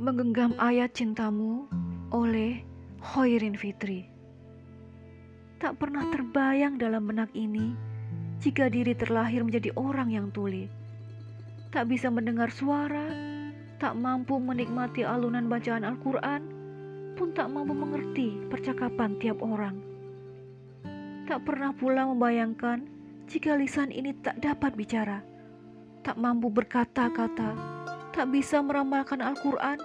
Menggenggam ayat cintamu oleh Hoirin Fitri. Tak pernah terbayang dalam benak ini jika diri terlahir menjadi orang yang tuli. Tak bisa mendengar suara, tak mampu menikmati alunan bacaan Al-Quran, pun tak mampu mengerti percakapan tiap orang. Tak pernah pula membayangkan jika lisan ini tak dapat bicara, tak mampu berkata-kata, tak bisa meramalkan Al-Quran,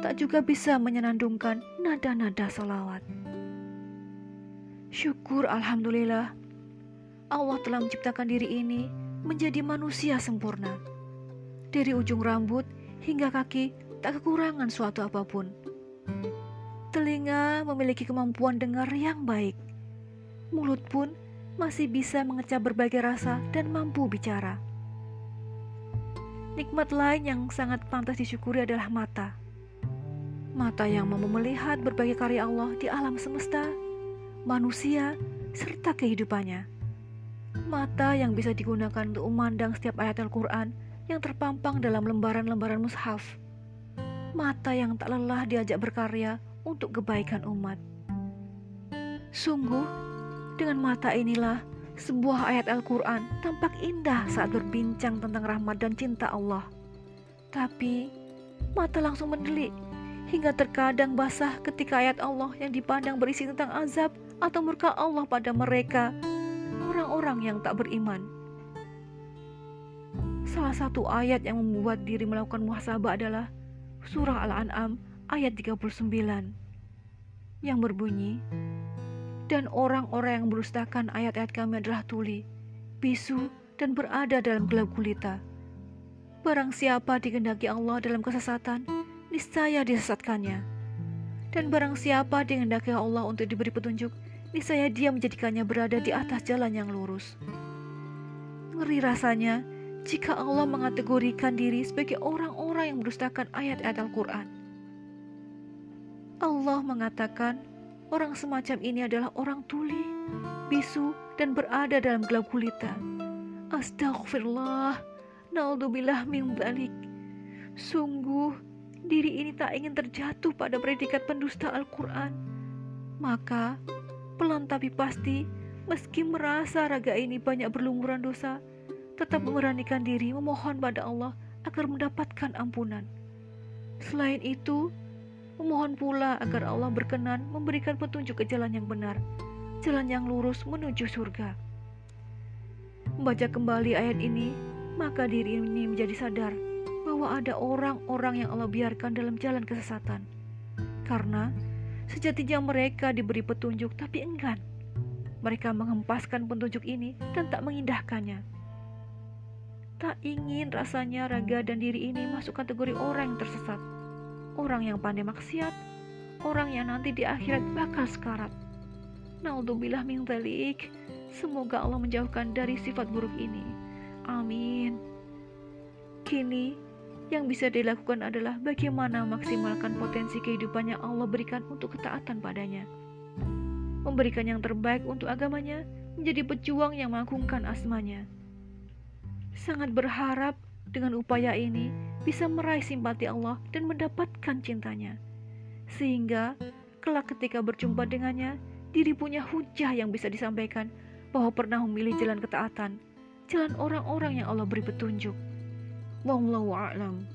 tak juga bisa menyenandungkan nada-nada salawat. Syukur Alhamdulillah, Allah telah menciptakan diri ini menjadi manusia sempurna. Dari ujung rambut hingga kaki tak kekurangan suatu apa pun. Telinga memiliki kemampuan dengar yang baik. Mulut pun masih bisa mengecap berbagai rasa dan mampu bicara. Nikmat lain yang sangat pantas disyukuri adalah mata. Mata yang mau melihat berbagai karya Allah di alam semesta, manusia, serta kehidupannya. Mata yang bisa digunakan untuk memandang setiap ayat Al-Quran yang terpampang dalam lembaran-lembaran mushaf. Mata yang tak lelah diajak berkarya untuk kebaikan umat. Sungguh, dengan mata inilah sebuah ayat Al-Quran tampak indah saat berbincang tentang rahmat dan cinta Allah. Tapi, mata langsung mendelik hingga terkadang basah ketika ayat Allah yang dipandang berisi tentang azab atau murka Allah pada mereka, orang-orang yang tak beriman. Salah satu ayat yang membuat diri melakukan muhasabah adalah surah Al-An'am ayat 39 yang berbunyi, dan orang-orang yang merustakan ayat-ayat kami adalah tuli, bisu, dan berada dalam gelap gulita. Barang siapa dikehendaki Allah dalam kesesatan, niscaya disesatkannya. Dan barang siapa dikehendaki Allah untuk diberi petunjuk, niscaya dia menjadikannya berada di atas jalan yang lurus. Ngeri rasanya jika Allah mengategorikan diri sebagai orang-orang yang merustakan ayat-ayat Al-Quran. Allah mengatakan, Orang semacam ini adalah orang tuli, bisu, dan berada dalam gelap gulita. Astagfirullah, naudzubillah min dzalik. Sungguh, diri ini tak ingin terjatuh pada predikat pendusta Al-Quran. Maka, pelan tapi pasti, meski merasa raga ini banyak berlumuran dosa, tetap memberanikan diri memohon pada Allah agar mendapatkan ampunan. Selain itu, Memohon pula agar Allah berkenan memberikan petunjuk ke jalan yang benar, jalan yang lurus menuju surga. Membaca kembali ayat ini, maka diri ini menjadi sadar bahwa ada orang-orang yang Allah biarkan dalam jalan kesesatan. Karena sejatinya mereka diberi petunjuk tapi enggan. Mereka menghempaskan petunjuk ini dan tak mengindahkannya. Tak ingin rasanya raga dan diri ini masuk kategori orang yang tersesat orang yang pandai maksiat, orang yang nanti di akhirat bakal sekarat. Naudzubillah min dzalik. Semoga Allah menjauhkan dari sifat buruk ini. Amin. Kini, yang bisa dilakukan adalah bagaimana maksimalkan potensi kehidupan yang Allah berikan untuk ketaatan padanya. Memberikan yang terbaik untuk agamanya, menjadi pejuang yang mengagungkan asmanya. Sangat berharap dengan upaya ini, bisa meraih simpati Allah dan mendapatkan cintanya. Sehingga, kelak ketika berjumpa dengannya, diri punya hujah yang bisa disampaikan bahwa pernah memilih jalan ketaatan, jalan orang-orang yang Allah beri petunjuk. Wallahu.